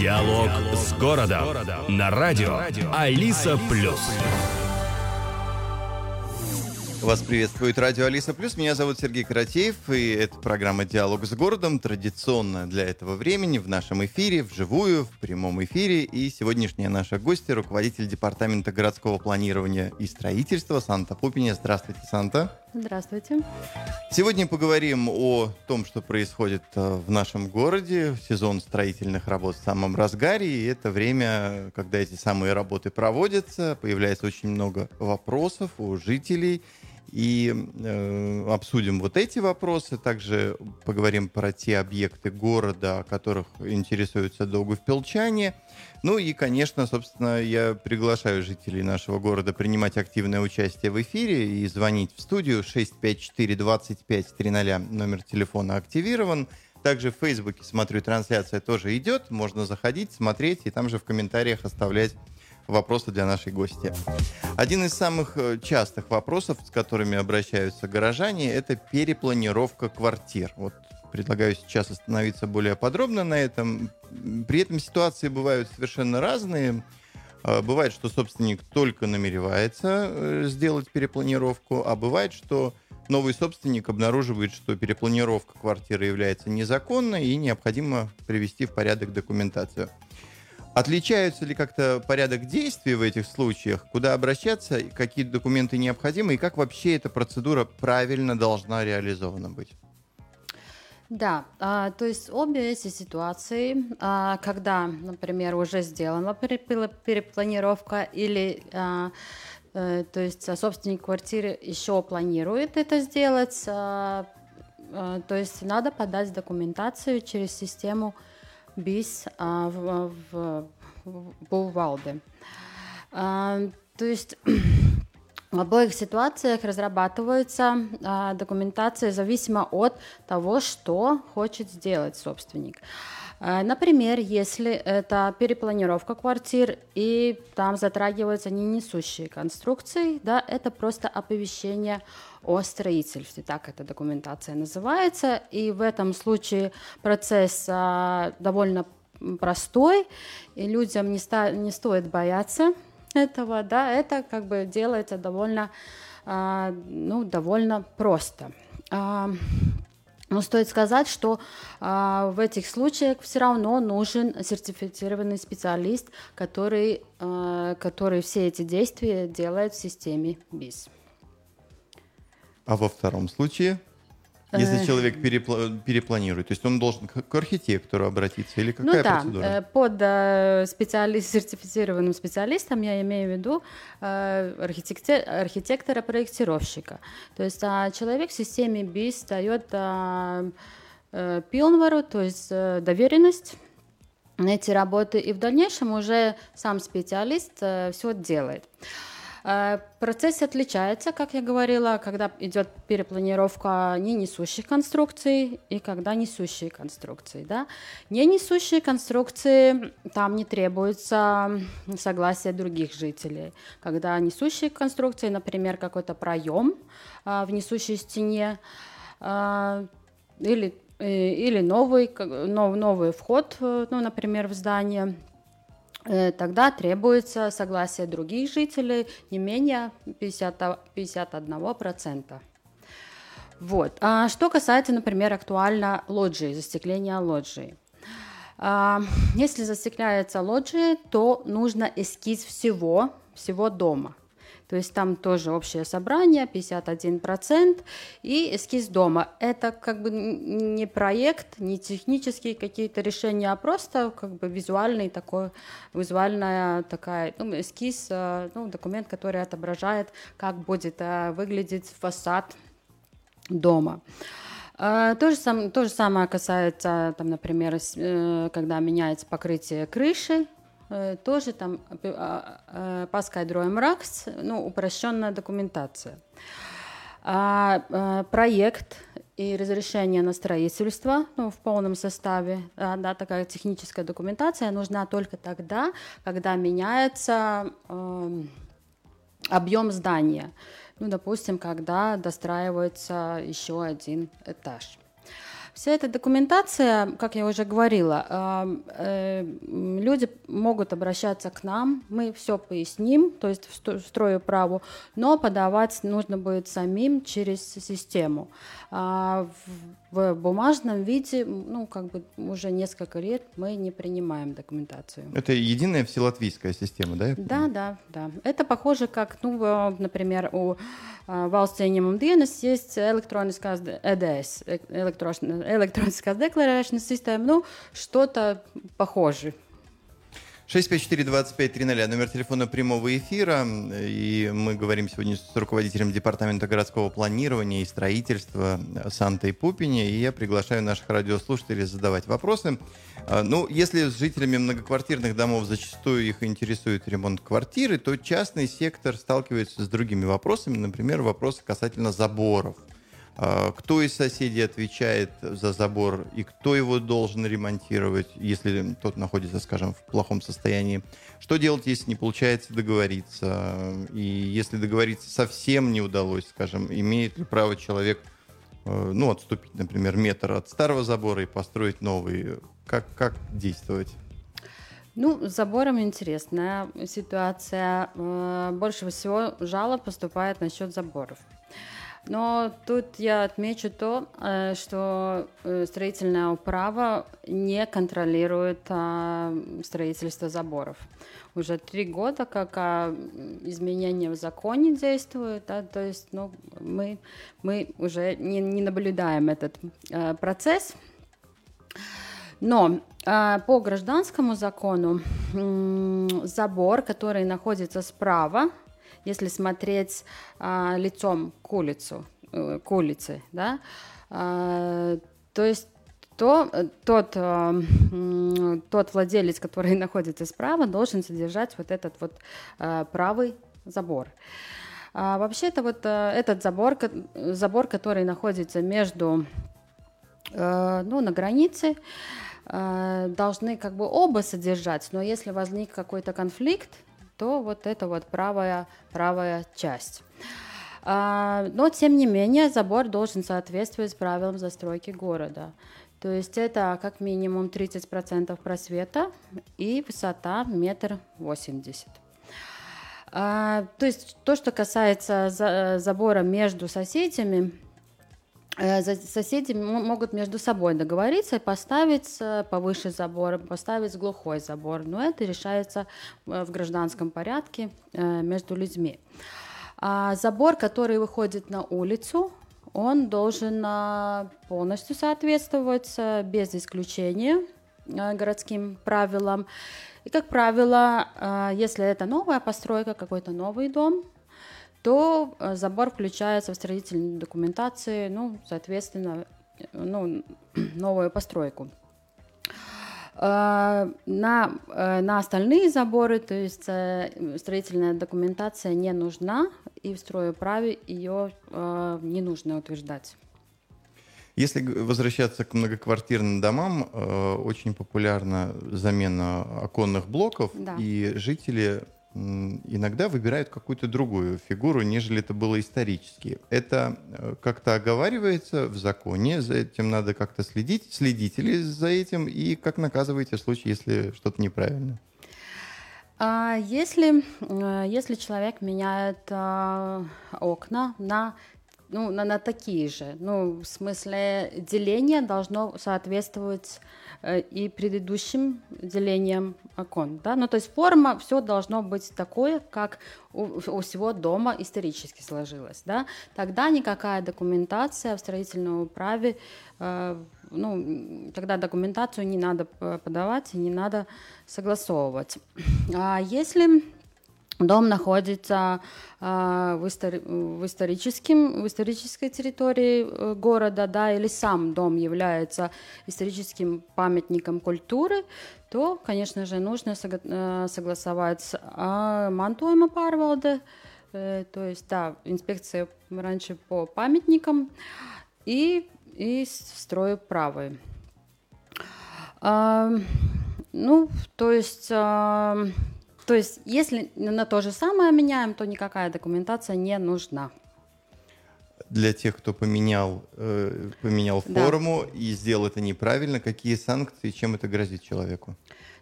Диалог с городом на радио Алиса Плюс. Вас приветствует радио Алиса Плюс. Меня зовут Сергей Каратеев, и это программа «Диалог с городом», традиционно для этого времени в нашем эфире, вживую, в прямом эфире. И сегодняшняя наша гостья, руководитель Департамента городского планирования и строительства Санта Пупиня. Здравствуйте, Санта. Здравствуйте. Сегодня поговорим о том, что происходит э, в нашем городе. Сезон строительных работ в самом разгаре, и это время, когда эти самые работы проводятся, появляется очень много вопросов у жителей – и э, обсудим вот эти вопросы. Также поговорим про те объекты города, о которых интересуются Долгов-Пелчане. Ну и, конечно, собственно, я приглашаю жителей нашего города принимать активное участие в эфире и звонить в студию 654-25-00. Номер телефона активирован. Также в Фейсбуке, смотрю, трансляция тоже идет. Можно заходить, смотреть и там же в комментариях оставлять вопросы для нашей гости. Один из самых э, частых вопросов, с которыми обращаются горожане, это перепланировка квартир. Вот предлагаю сейчас остановиться более подробно на этом. При этом ситуации бывают совершенно разные. А, бывает, что собственник только намеревается э, сделать перепланировку, а бывает, что новый собственник обнаруживает, что перепланировка квартиры является незаконной и необходимо привести в порядок документацию. Отличаются ли как-то порядок действий в этих случаях? Куда обращаться? Какие документы необходимы? И как вообще эта процедура правильно должна реализована быть? Да, а, то есть обе эти ситуации, а, когда, например, уже сделана перепланировка или а, а, то есть собственник квартиры еще планирует это сделать, то есть надо подать документацию через систему БИС а, в, в, в. А, то есть в обоих ситуациях разрабатывается а, документация зависимо от того, что хочет сделать собственник. А, например, если это перепланировка квартир и там затрагиваются не несущие конструкции, да, это просто оповещение о строительстве, так эта документация называется, и в этом случае процесс а, довольно простой, и людям не, ста- не стоит бояться этого, да, это как бы делается довольно, а, ну, довольно просто. А, но стоит сказать, что а, в этих случаях все равно нужен сертифицированный специалист, который, а, который все эти действия делает в системе БИС. А во втором случае? Если человек перепла- перепланирует, то есть он должен к архитектору обратиться или какая ну, да, процедура? Э, под э, специалист, сертифицированным специалистом я имею в виду э, архитектора-проектировщика. То есть а, человек в системе БИС дает а, пилнвару, то есть доверенность на эти работы, и в дальнейшем уже сам специалист все делает. Э, процесс отличается, как я говорила, когда идет перепланировка не несущих конструкций и когда несущие конструкции. Да? Не несущие конструкции, там не требуется согласие других жителей. Когда несущие конструкции, например, какой-то проем а, в несущей стене а, или или новый, новый вход, ну, например, в здание – Э, тогда требуется согласие других жителей не менее 50, 51%. Вот. А что касается, например, актуально лоджии, застекления лоджии. А, если застекляется лоджия, то нужно эскиз всего, всего дома. То есть там тоже общее собрание, 51%, и эскиз дома. Это как бы не проект, не технические какие-то решения, а просто как бы визуальный такой, визуальная такая, ну, эскиз, э, ну, документ, который отображает, как будет э, выглядеть фасад дома. Uh, то, же сам, то же самое касается, там, например, когда меняется покрытие крыши, Э, тоже там paskaidrojuma raksts, ну, упрощенная документация. А, проект и разрешение на строительство ну, в полном составе, да, такая техническая документация нужна только тогда, когда меняется э, объем здания. Ну, допустим, когда достраивается еще один этаж. В Вся эта документация, как я уже говорила, э, э, люди могут обращаться к нам, мы все поясним, то есть строю праву, но подавать нужно будет самим через систему. В бумажном виде, ну, как бы уже несколько лет мы не принимаем документацию. Это единая вселатвийская система, да? Да, да, да. Это похоже как, ну, например, у valsts ieņēmuma dienas есть электроническая ЭДС, электроническая декларēšanas система, ну, что-то похожее. 654-2530, номер телефона прямого эфира. И мы говорим сегодня с руководителем Департамента городского планирования и строительства Сантой Пупине. И я приглашаю наших радиослушателей задавать вопросы. А, ну, если с жителями многоквартирных домов зачастую их интересует ремонт квартиры, то частный сектор сталкивается с другими вопросами. Например, вопросы касательно заборов. А, кто из соседей отвечает за забор и кто его должен ремонтировать, если тот находится, скажем, в плохом состоянии. Что делать, если не получается договориться? И если договориться совсем не удалось, скажем, имеет ли право человек э, ну, отступить, например, метр от старого забора и построить новый? Как, как действовать? Ну, с забором интересная ситуация. Э, больше всего жалоб поступает насчет заборов. Но тут я отмечу то, э, что э, строительное право не контролирует а, строительство заборов. Уже три года, как а, изменения в законе действуют, да, то есть ну, мы, мы уже не, не наблюдаем этот э, процесс. Но по гражданскому закону забор, который находится справа, если смотреть а, лицом к улицу, э, к улице, да, а, то есть то тот, а, тот владелец, который находится справа, должен содержать вот этот вот а, правый забор. А, вообще-то вот а, этот забор, забор, который находится между, а, ну, на границе, должны как бы оба содержать, но если возник какой-то конфликт, то вот это вот правая, правая часть. А, но, тем не менее, забор должен соответствовать правилам застройки города. То есть это как минимум 30% просвета и высота метр восемьдесят. А, то есть то, что касается за, забора между соседями, соседи могут между собой договориться и поставить э, повыше забор, поставить глухой забор, но это решается э, в гражданском порядке между людьми. А забор, который выходит на улицу, он должен полностью соответствовать без исключения городским правилам. И, как правило, если это новая постройка, какой-то новый дом, то э, забор включается в строительную документацию, ну, соответственно, ну, новую постройку. Э, на, э, на остальные заборы, то есть строительная документация не нужна, и в стройправе ее не нужно утверждать. Если возвращаться к многоквартирным домам, очень популярна замена оконных блоков, да. и жители иногда выбирают какую-то другую фигуру, нежели это было исторически. Это э, как-то оговаривается в законе, за этим надо как-то следить. Следите ли за этим и как наказываете в случае, если что-то неправильно? А если, э, если человек меняет а, окна на ну, на, на такие же. Ну, в смысле, деление должно соответствовать э, и предыдущим делениям окон. Да? Ну, то есть форма, все должно быть такое, как у, у всего дома исторически сложилось. Да? Тогда никакая документация в строительном праве, э, ну, тогда документацию не надо подавать и не надо согласовывать. А если Дом находится э, в, истори- в, историческом, в исторической территории э, города, да, или сам дом является историческим памятником культуры, то, конечно же, нужно сога- э, согласовать с э, Мантуема Парвалде, э, то есть, да, инспекция раньше по памятникам и, и строю правой. Э, ну, то есть... Э, то есть, если на то же самое меняем, то никакая документация не нужна. для тех, кто поменял, э, поменял форму да. и сделал это неправильно, какие санкции, чем это грозит человеку?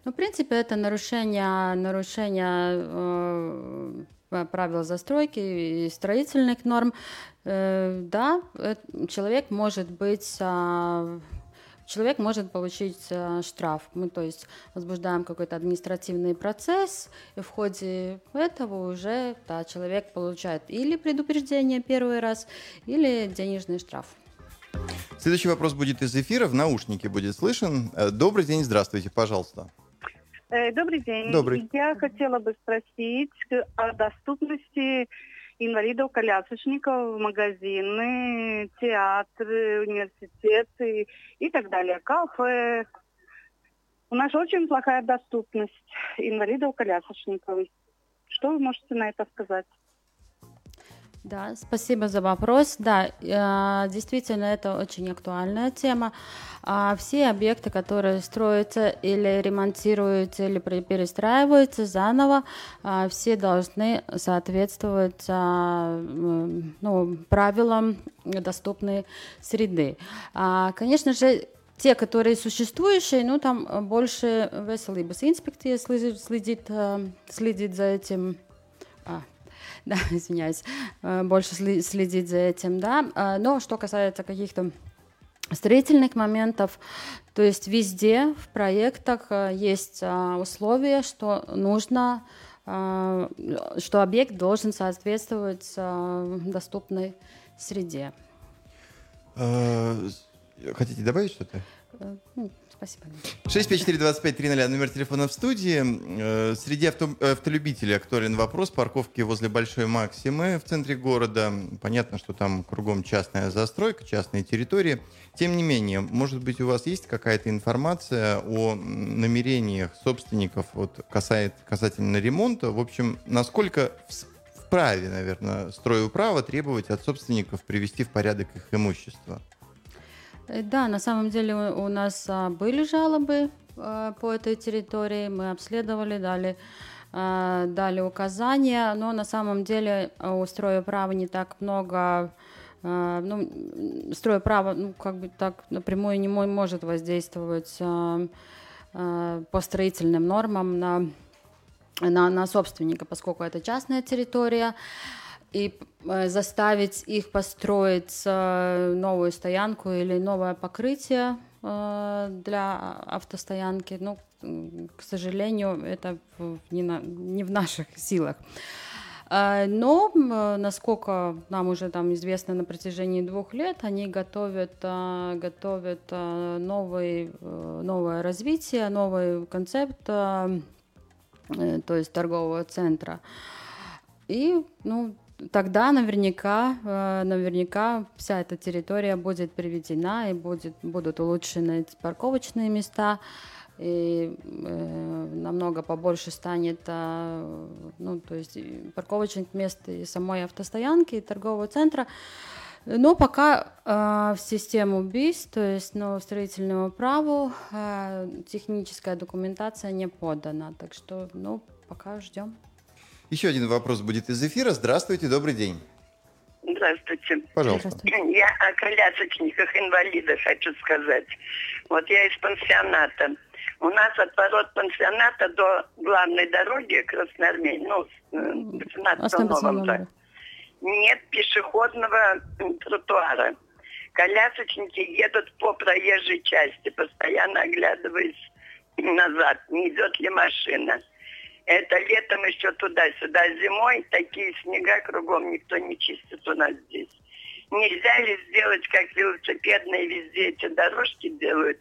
Ну, в принципе, это нарушение, нарушение э, правил застройки и строительных норм. Э, да, э, человек может быть э, человек может получить э, штраф. Мы, то есть, возбуждаем какой-то административный процесс, и в ходе этого уже да, человек получает или предупреждение первый раз, или денежный штраф. Следующий вопрос будет из эфира, в наушнике будет слышен. Э, добрый день, здравствуйте, пожалуйста. Э, добрый день. Добрый. Я хотела бы спросить о доступности инвалидов, колясочников в магазины, театры, университеты и так далее, кафе. У нас очень плохая доступность инвалидов, колясочников. Что вы можете на это сказать? Да, спасибо за вопрос. Да, э, действительно, это очень актуальная тема. А все объекты, которые строятся или ремонтируются, или перестраиваются заново, а, все должны соответствовать а, ну, правилам доступной среды. Конечно же, те, которые существующие, ну там больше Veselības инспекция следит, следит, э, следит за этим да, извиняюсь, э, больше следить за этим, да. А, но что касается каких-то строительных моментов, то есть везде в проектах э, есть а, условия, что нужно, а, что объект должен соответствовать доступной среде. Хотите добавить что-то? Спасибо. 654-2530, номер телефона в студии. Э, среди авто, автолюбителей актуален вопрос парковки возле Большой Максимы в центре города. Понятно, что там кругом частная застройка, частные территории. Тем не менее, может быть, у вас есть какая-то информация о намерениях собственников вот, касает, касательно ремонта? В общем, насколько вправе, наверное, стройуправо требовать от собственников привести в порядок их имущество? Э, да, на самом деле у нас а, были жалобы а, по этой территории, мы обследовали, дали, а, дали указания, но на самом деле у строя права не так много ну, строя право, ну, как бы так напрямую не может воздействовать по строительным нормам на, на, на собственника, поскольку это частная территория и э, заставить их построить э, новую стоянку или новое покрытие э, для автостоянки, ну, к сожалению, это не, на, не в наших силах. Но, насколько нам уже там известно на протяжении двух лет, они готовят, готовят новый, новое развитие, новый концепт, то есть торгового центра. И, ну, тогда наверняка, э, наверняка вся эта территория будет приведена и будет, будут улучшены парковочные места и э, намного побольше станет, э, ну, то есть парковочных мест и самой автостоянки, и торгового центра. Но пока э, в систему БИС, то есть ну, строительному праву, э, техническая документация не подана. Так что, ну, пока ждем. Еще один вопрос будет из эфира. Здравствуйте, добрый день. Здравствуйте. Пожалуйста. Я о колясочниках инвалидов хочу сказать. Вот я из пансионата. У нас от ворот пансионата до главной дороги Красноармей, ну, 15 новом нет пешеходного тротуара. Колясочники едут по проезжей части, постоянно оглядываясь назад, не идет ли машина. Это летом еще туда-сюда, зимой такие снега кругом никто не чистит у нас здесь. Нельзя ли сделать, как велосипедные везде эти дорожки делают,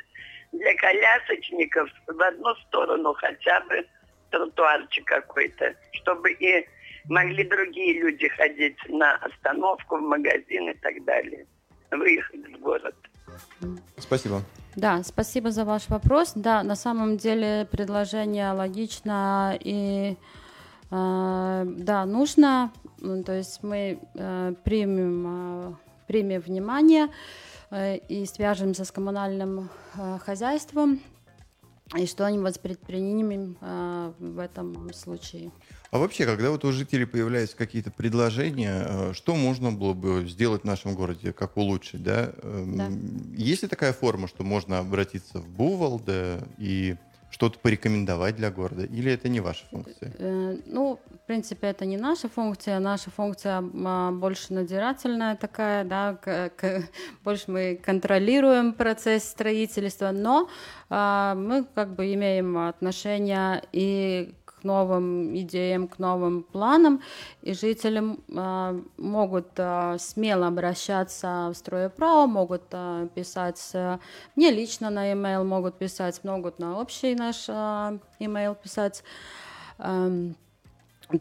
для колясочников в одну сторону хотя бы тротуарчик какой-то, чтобы и могли другие люди ходить на остановку, в магазин и так далее, выехать в город. Спасибо. Да, спасибо за ваш вопрос. Да, на самом деле предложение логично и э, да, нужно. То есть мы э, примем, э, примем внимание э, и свяжемся с коммунальным э, хозяйством и что-нибудь предпримем э, в этом случае. А вообще, когда вот у жителей появляются какие-то предложения, э, что можно было бы сделать в нашем городе, как улучшить, да? Эм, Да. Есть ли такая форма, что можно обратиться в Бувалде и что-то порекомендовать для города? Или это не ваша функция? Э, Ну, в принципе, это не наша функция. Наша функция а, больше надзирательная такая, да, больше мы контролируем процесс строительства, но а, мы как бы имеем отношение и новым идеям, к новым планам, и жители а, могут а, смело обращаться в стройправо, могут а, писать э, мне лично на e-mail, могут писать, могут на общий наш email писать. Эм,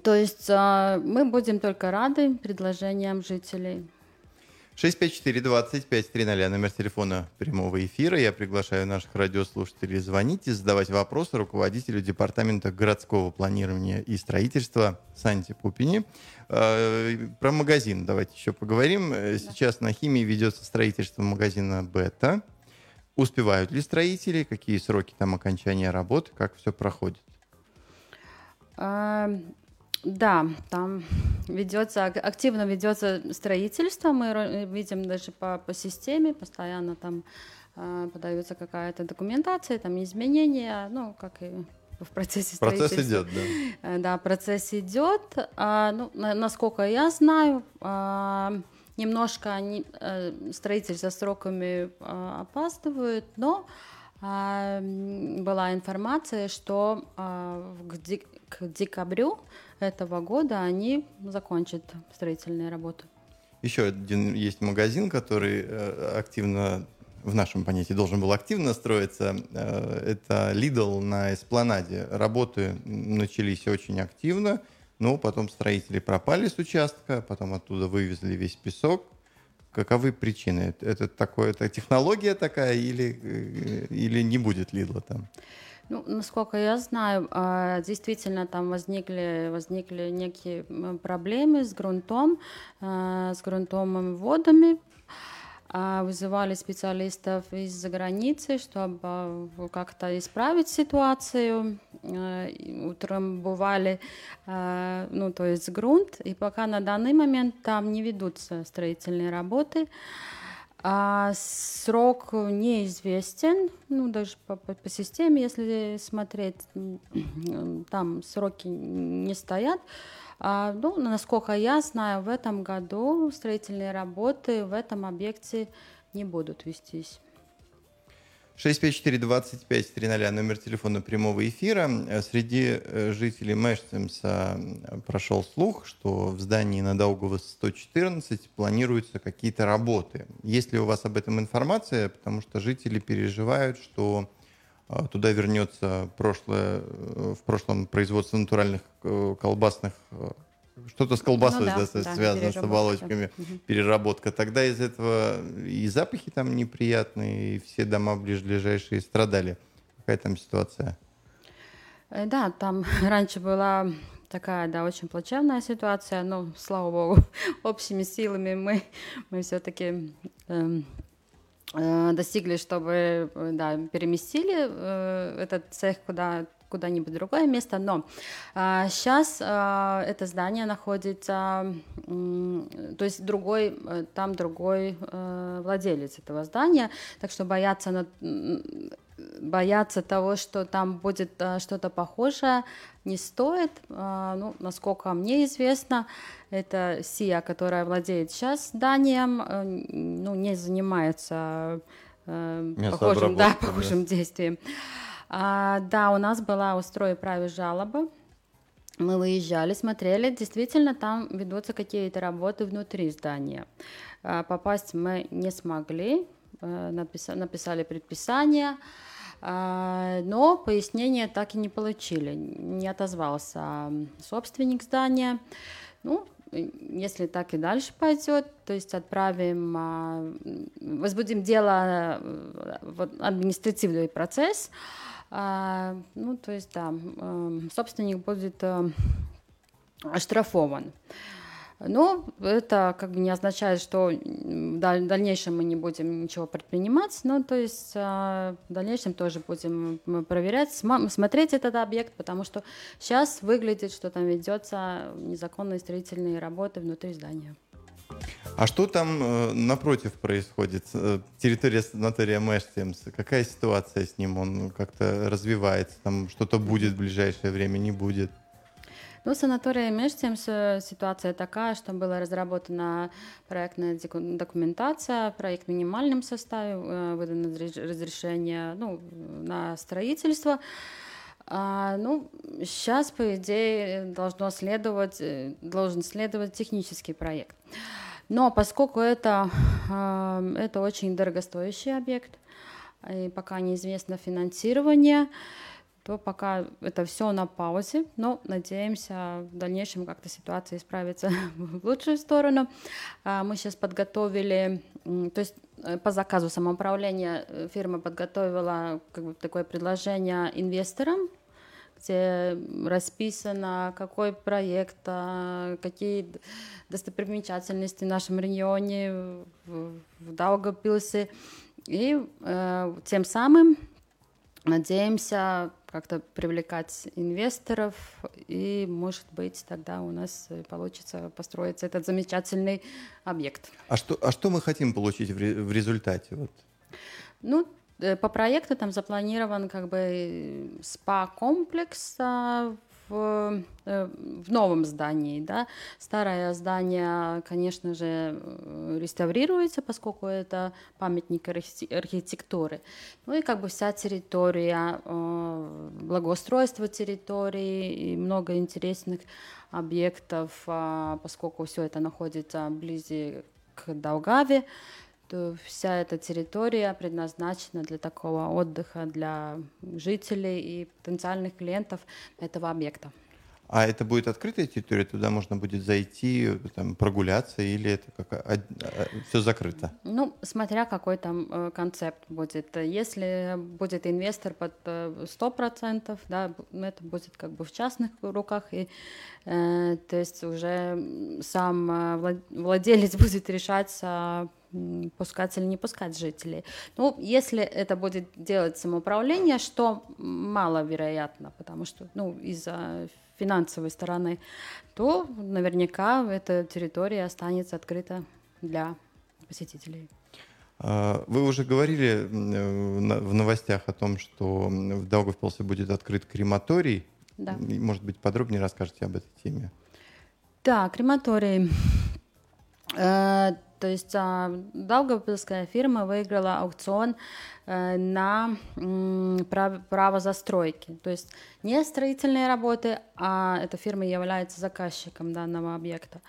То есть мы будем только рады предложениям жителей. 654-2530, номер телефона прямого эфира. Я приглашаю наших радиослушателей звонить и задавать вопросы руководителю Департамента городского планирования и строительства Санте Пупини. Э, Про магазин давайте еще поговорим. Э, Сейчас на химии ведется строительство магазина «Бета». Успевают ли строители? Какие сроки там окончания работы? Как все проходит? А, Да, там ведется, ак- активно ведется строительство. Мы ро- видим даже по, по системе, постоянно там а, подается какая-то документация, там изменения, ну, как и в процессе Процесс идет, да. Э, Да, процесс идет. А, ну, на- насколько я знаю, а, немножко они, э, строительство сроками а, опаздывают, но а, была информация, что а, в- к декабрю этого года они закончат строительные работы. Еще один есть магазин, который э, активно, в нашем понятии, должен был активно строиться. Э, Это Lidl на Эспланаде. Работы начались очень активно, но потом строители пропали с участка, потом оттуда вывезли весь песок. Каковы причины? Это такое, это технология такая или, э, или не будет Лидла там? Ну, насколько я знаю, а, действительно там возникли, возникли некие проблемы с грунтом, а, с грунтовыми водами. А, Вызывали специалистов из-за границы, чтобы как-то исправить ситуацию. И Утрамбовали, а, ну, то есть грунт, и пока на данный момент там не ведутся строительные работы. А срок неизвестен, ну даже по, по- по системе, если смотреть, там сроки не стоят. А, ну, насколько я знаю, в этом году строительные работы в этом объекте не будут вестись. 654-25-00, номер телефона прямого эфира. Э, Среди э, жителей Мэштемса прошел слух, что в здании на Даугава 114 планируются какие-то работы. Есть ли у вас об этом информация? Потому что жители переживают, что э, туда вернется прошлое, в прошлом производство натуральных колбасных что-то с колбасой Ну да, да, связано с оболочками переработка. Тогда из этого и запахи там неприятные, и все дома ближайшие страдали. Какая там ситуация? Э, Да, там раньше была такая, да, очень плачевная ситуация, но, слава богу, общими силами мы, мы все-таки достигли, чтобы, э, да, переместили э, этот цех куда куда-нибудь другое место, но сейчас это здание находится, то есть другой, э, там другой э, владелец этого здания, так что бояться на, бояться того, что там будет э, что-то похожее, не стоит. А, Ну, насколько мне известно, это СИА, которая владеет сейчас зданием, ну, не занимается э, похожим, да, Мясообработкой, да. похожим действием. А, да, у нас была у стройправе жалоба. Мы выезжали, смотрели, действительно там ведутся какие-то работы внутри здания. А, Попасть мы не смогли, э, написа- написали предписание, а, но пояснения так и не получили. Не отозвался собственник здания. Ну, если так и дальше пойдет, то есть отправим, а, возбудим дело, э, вот, административный процесс, а, ну, то есть, да, м, собственник будет э, оштрафован. Но это как бы не означает, что в дальнейшем мы не будем ничего предпринимать, но то есть в дальнейшем тоже будем проверять, смотреть этот объект, потому что сейчас выглядит, что там ведется незаконные строительные работы внутри здания. А что там э, напротив происходит? Э, территория санатория Мэштемс, какая ситуация с ним? Он как-то развивается? Там что-то будет в ближайшее время, не будет? Ну, в санатории Межтемс ситуация такая, что была разработана проектная документация, проект в минимальном составе, э, выдано разрешение ну, на строительство. А, ну, сейчас, по идее, должно следовать, э, должен следовать технический проект. Но поскольку это, э, это очень дорогостоящий объект, и пока неизвестно финансирование, то пока это все на паузе, но надеемся в дальнейшем как-то ситуация исправится в лучшую сторону. А, мы сейчас подготовили, то есть э, по заказу самоуправления э, фирма подготовила как бы такое предложение инвесторам, где расписано, какой проект, а, какие достопримечательности в нашем регионе, в, в Даугавпилсе. И э, тем самым надеемся как-то привлекать инвесторов, и, может быть, тогда у нас получится построить этот замечательный объект. А что, а что мы хотим получить в, в результате? Вот? Ну, э, по проекту там запланирован как бы спа-комплекс в, э, в новом здании. Да? Старое здание, конечно же, э, реставрируется, поскольку это памятник архитектуры. Ну и как бы вся территория, э, благоустройство территории и много интересных объектов, а, поскольку все это находится вблизи к Даугаве, то вся эта территория предназначена для такого отдыха для жителей и потенциальных клиентов этого объекта. А это будет открытая территория, туда можно будет зайти, там, прогуляться, или это как, а, а, все закрыто? Ну, смотря какой там э, концепт будет. Если будет инвестор под э, 100%, да, это будет как бы в частных руках, и, э, то есть уже сам э, владелец будет решать, э, пускать или не пускать жителей. Ну, если это будет делать самоуправление, что маловероятно, потому что, ну, из-за финансовой стороны, то наверняка эта территория останется открыта для посетителей. А, вы уже говорили в новостях о том, что в Даугавпилсе будет открыт крематорий. Да. Может быть, подробнее расскажете об этой теме? Да, крематорий. То есть а, Даугавпилская фирма выиграла аукцион э, на право, застройки. То есть не строительные работы, а эта фирма является заказчиком данного объекта.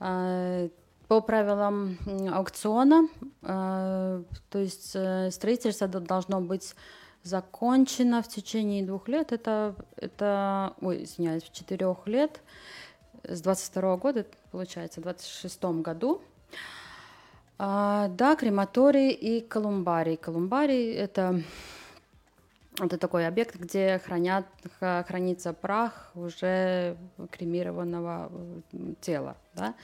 Э, по правилам аукциона, э, то есть строительство должно быть закончено в течение двух лет. Это, это ой, извиняюсь, четырех лет. С 22 года, получается, в 26 году а, да, крематорий и колумбарий. Колумбарий это это такой объект, где хранят, хранится прах уже кремированного тела. Да?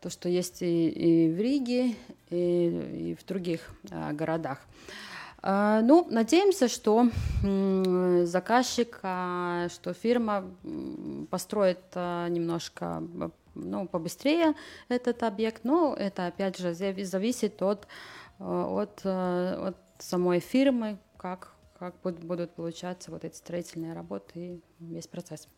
То, что есть и, и в Риге, и, и в других а, городах. А, ну, надеемся, что заказчик, а, что фирма построит а, немножко ну, побыстрее этот объект, но это опять же зависит от, э, от, э, от самой фирмы, как, как будут получаться вот эти строительные работы и весь процесс.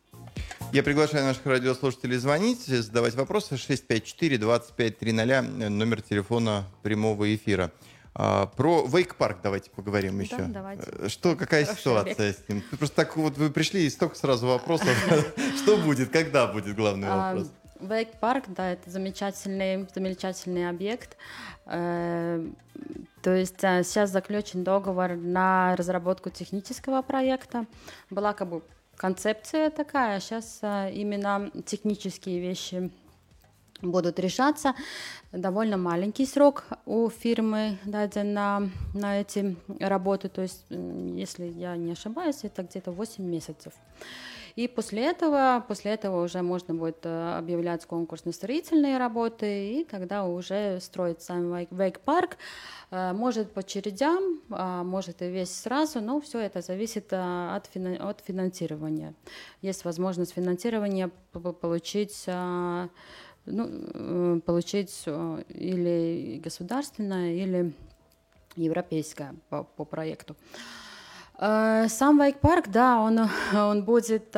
Я приглашаю наших радиослушателей звонить, задавать вопросы 654-2530, номер телефона прямого эфира. А, про Вейк Парк давайте поговорим да, еще. Давайте. Э, что, какая Хороший ситуация объект. с ним? Просто так вот вы пришли и столько сразу вопросов. Что будет, когда будет главный вопрос? Вейк Парк, да, это замечательный, замечательный объект. Э, то есть э, сейчас заключен договор на разработку технического проекта. Была как бы концепция такая, а сейчас э, именно технические вещи будут решаться. Довольно маленький срок у фирмы даден на, на эти работы, то есть, если я не ошибаюсь, это где-то 8 месяцев. И после этого, после этого уже можно будет э, объявлять конкурс на строительные работы, и тогда уже строить сам вейк-парк. Э, может по очередям, а может и весь сразу, но все это зависит э, от, от финансирования. Есть возможность финансирования получить ну, получить или государственное, или европейское по, по проекту. Э, сам Вайк-парк, да, он, он будет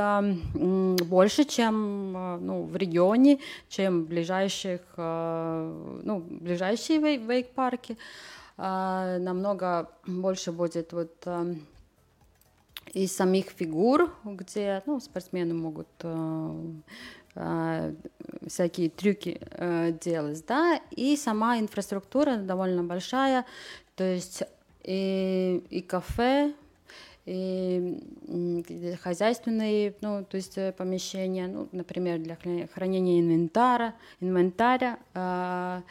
больше, чем ну, в регионе, чем ближайших, э, ну, ближайшие вейк-парки. Э, намного больше будет вот и самих фигур, где ну, спортсмены могут всякие трюки делать, да, и сама инфраструктура довольно большая, то есть и, и кафе, и хозяйственные, ну, то есть э, помещения, ну, например, для хранения инвентаря, инвентаря, э,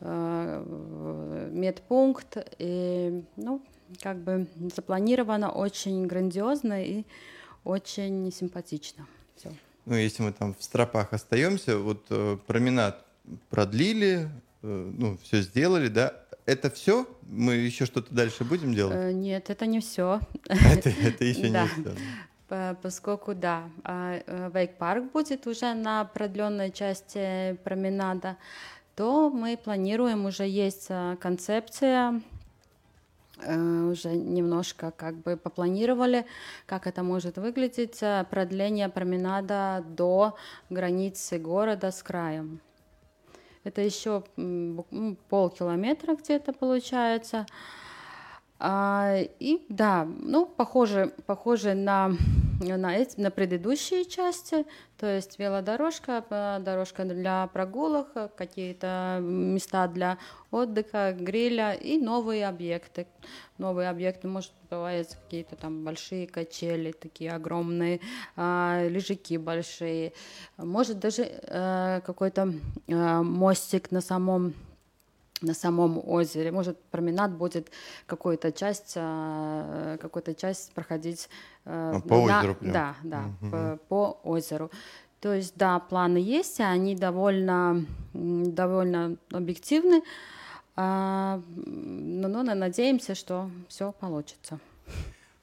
э, медпункт, и, ну, как бы запланировано очень грандиозно и очень симпатично. Все. Ну, если мы там в стропах остаемся, вот э, променад продлили, э, ну, все сделали, да, это все? Мы еще что-то дальше будем делать? Э, нет, это не все. Это, это еще не все. Поскольку, да, э, вейк-парк будет уже на продленной части променада, то мы планируем, уже есть э, концепция, уже немножко как бы попланировали, как это может выглядеть, продление променада до границы города с краем. Это еще полкилометра где-то получается. А, и да, ну, похоже, похоже на, на, на предыдущие части, то есть велодорожка, дорожка для прогулок, какие-то места для отдыха, гриля и новые объекты. Новые объекты, может, бывают какие-то там большие качели, такие огромные, а, лежаки большие, может даже а, какой-то а, мостик на самом на самом озере. Может, променад будет какую-то часть, а, какую-то часть проходить а, по на, озеру. Прям. Да, да, угу. по, по озеру. То есть, да, планы есть, они довольно, довольно объективны, а, но, но надеемся, что все получится.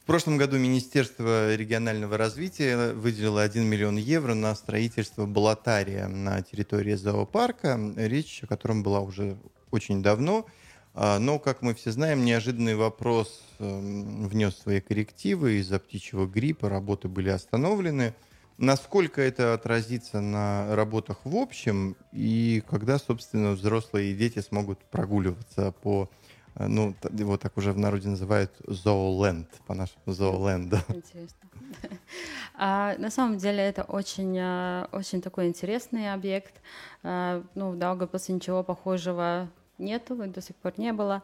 В прошлом году Министерство регионального развития выделило 1 миллион евро на строительство балатария на территории зоопарка, речь о котором была уже очень давно. А, но, как мы все знаем, неожиданный вопрос эм, внес свои коррективы. Из-за птичьего гриппа работы были остановлены. Насколько это отразится на работах в общем, и когда, собственно, взрослые и дети смогут прогуливаться по э, ну, его так уже в народе называют зооленд, по-нашему зооленд. Интересно. А, на самом деле это очень, э, очень такой интересный объект. А, ну, в Даугавпилсе ничего похожего нету, до сих пор не было.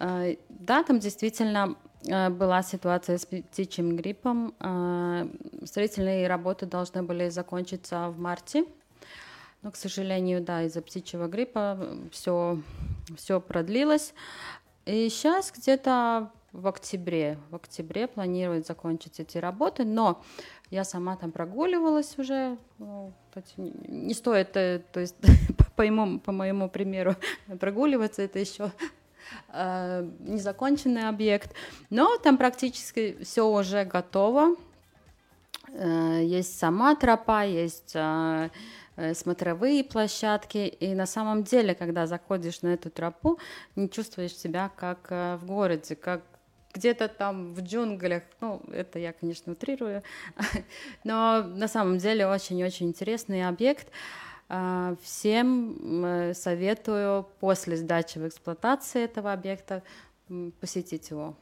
Э, да, там действительно э, была ситуация с птичьим гриппом. Э, строительные работы должны были закончиться в марте. Но, к сожалению, да, из-за птичьего гриппа все, все продлилось. И сейчас где-то в октябре, в октябре планируют закончить эти работы, но я сама там прогуливалась уже, ну, не стоит, то есть по моему, по моему примеру, прогуливаться, это еще э, незаконченный объект, но там практически все уже готово. Э, есть сама тропа, есть э, э, смотровые площадки, и на самом деле, когда заходишь на эту тропу, не чувствуешь себя как э, в городе, как где-то там в джунглях, ну, это я, конечно, утрирую, но на самом деле очень-очень интересный объект. А, всем советую после сдачи в эксплуатацию этого объекта посетить его.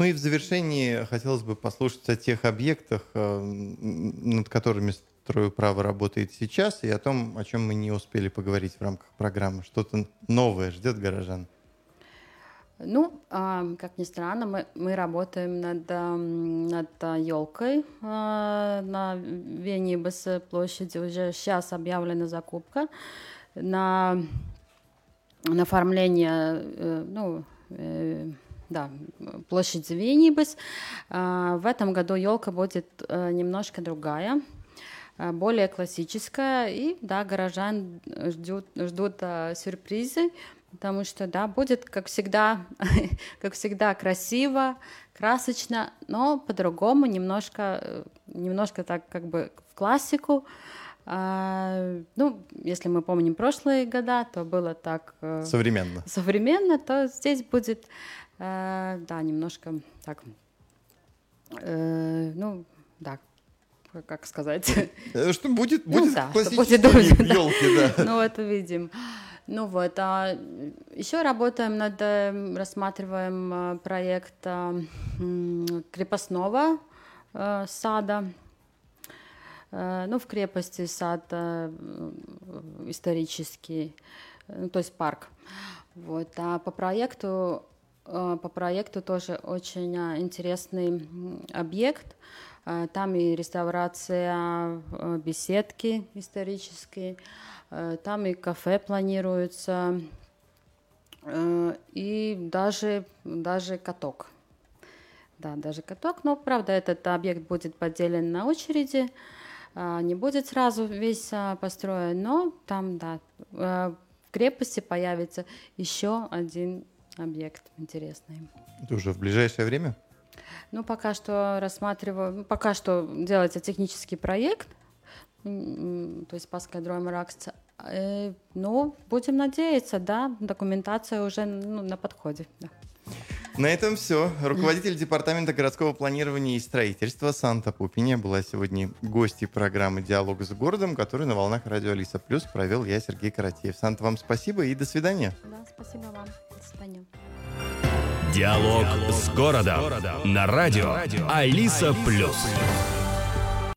Ну и в завершении хотелось бы послушать о тех объектах, э, над которыми строю право работает сейчас, и о том, о чем мы не успели поговорить в рамках программы. Что-то новое ждет горожан. Ну, как ни странно, мы, мы работаем над, над елкой на Венибас площади. Уже сейчас объявлена закупка. на, на оформление, э, ну, э, да, площадь Звенибас. А, в этом году елка будет э, немножко другая, более классическая, и, да, горожан ждут, ждут э, сюрпризы, потому что, да, будет, как всегда, как всегда, красиво, красочно, но по-другому, немножко, немножко так как бы в классику. А, ну, если мы помним прошлые года, то было так... Современно. Современно, то здесь будет Э, да, немножко так, э, ну, да, как сказать. Э, что будет, будет ну, да, классический будет, да. елки, да. Ну, это видим. Ну вот, а еще работаем над, рассматриваем проект крепостного сада. Ну, в крепости сад исторический, ну, то есть парк. Вот, а по проекту Э, по проекту тоже очень а, интересный объект. Э, там и реставрация э, беседки исторические, там и кафе планируется, и даже, даже каток. Да, даже каток, но, правда, этот объект будет поделен на очереди, не будет сразу весь построен, но там, да, в крепости появится еще один объект интересный. Это уже в ближайшее время? Ну, пока что рассматриваю, пока что делается технический проект, то есть Паскадром Ракс. Э, ну, будем надеяться, да, документация уже ну, на подходе. Да. На этом все. Руководитель Департамента городского планирования и строительства Санта Пупиня была сегодня гостьей программы «Диалог с городом», которую на волнах радио Алиса Плюс провел я, Сергей Каратеев. Санта, вам спасибо и до свидания. Да, спасибо вам. До свидания. Диалог, с городом на радио Алиса Плюс.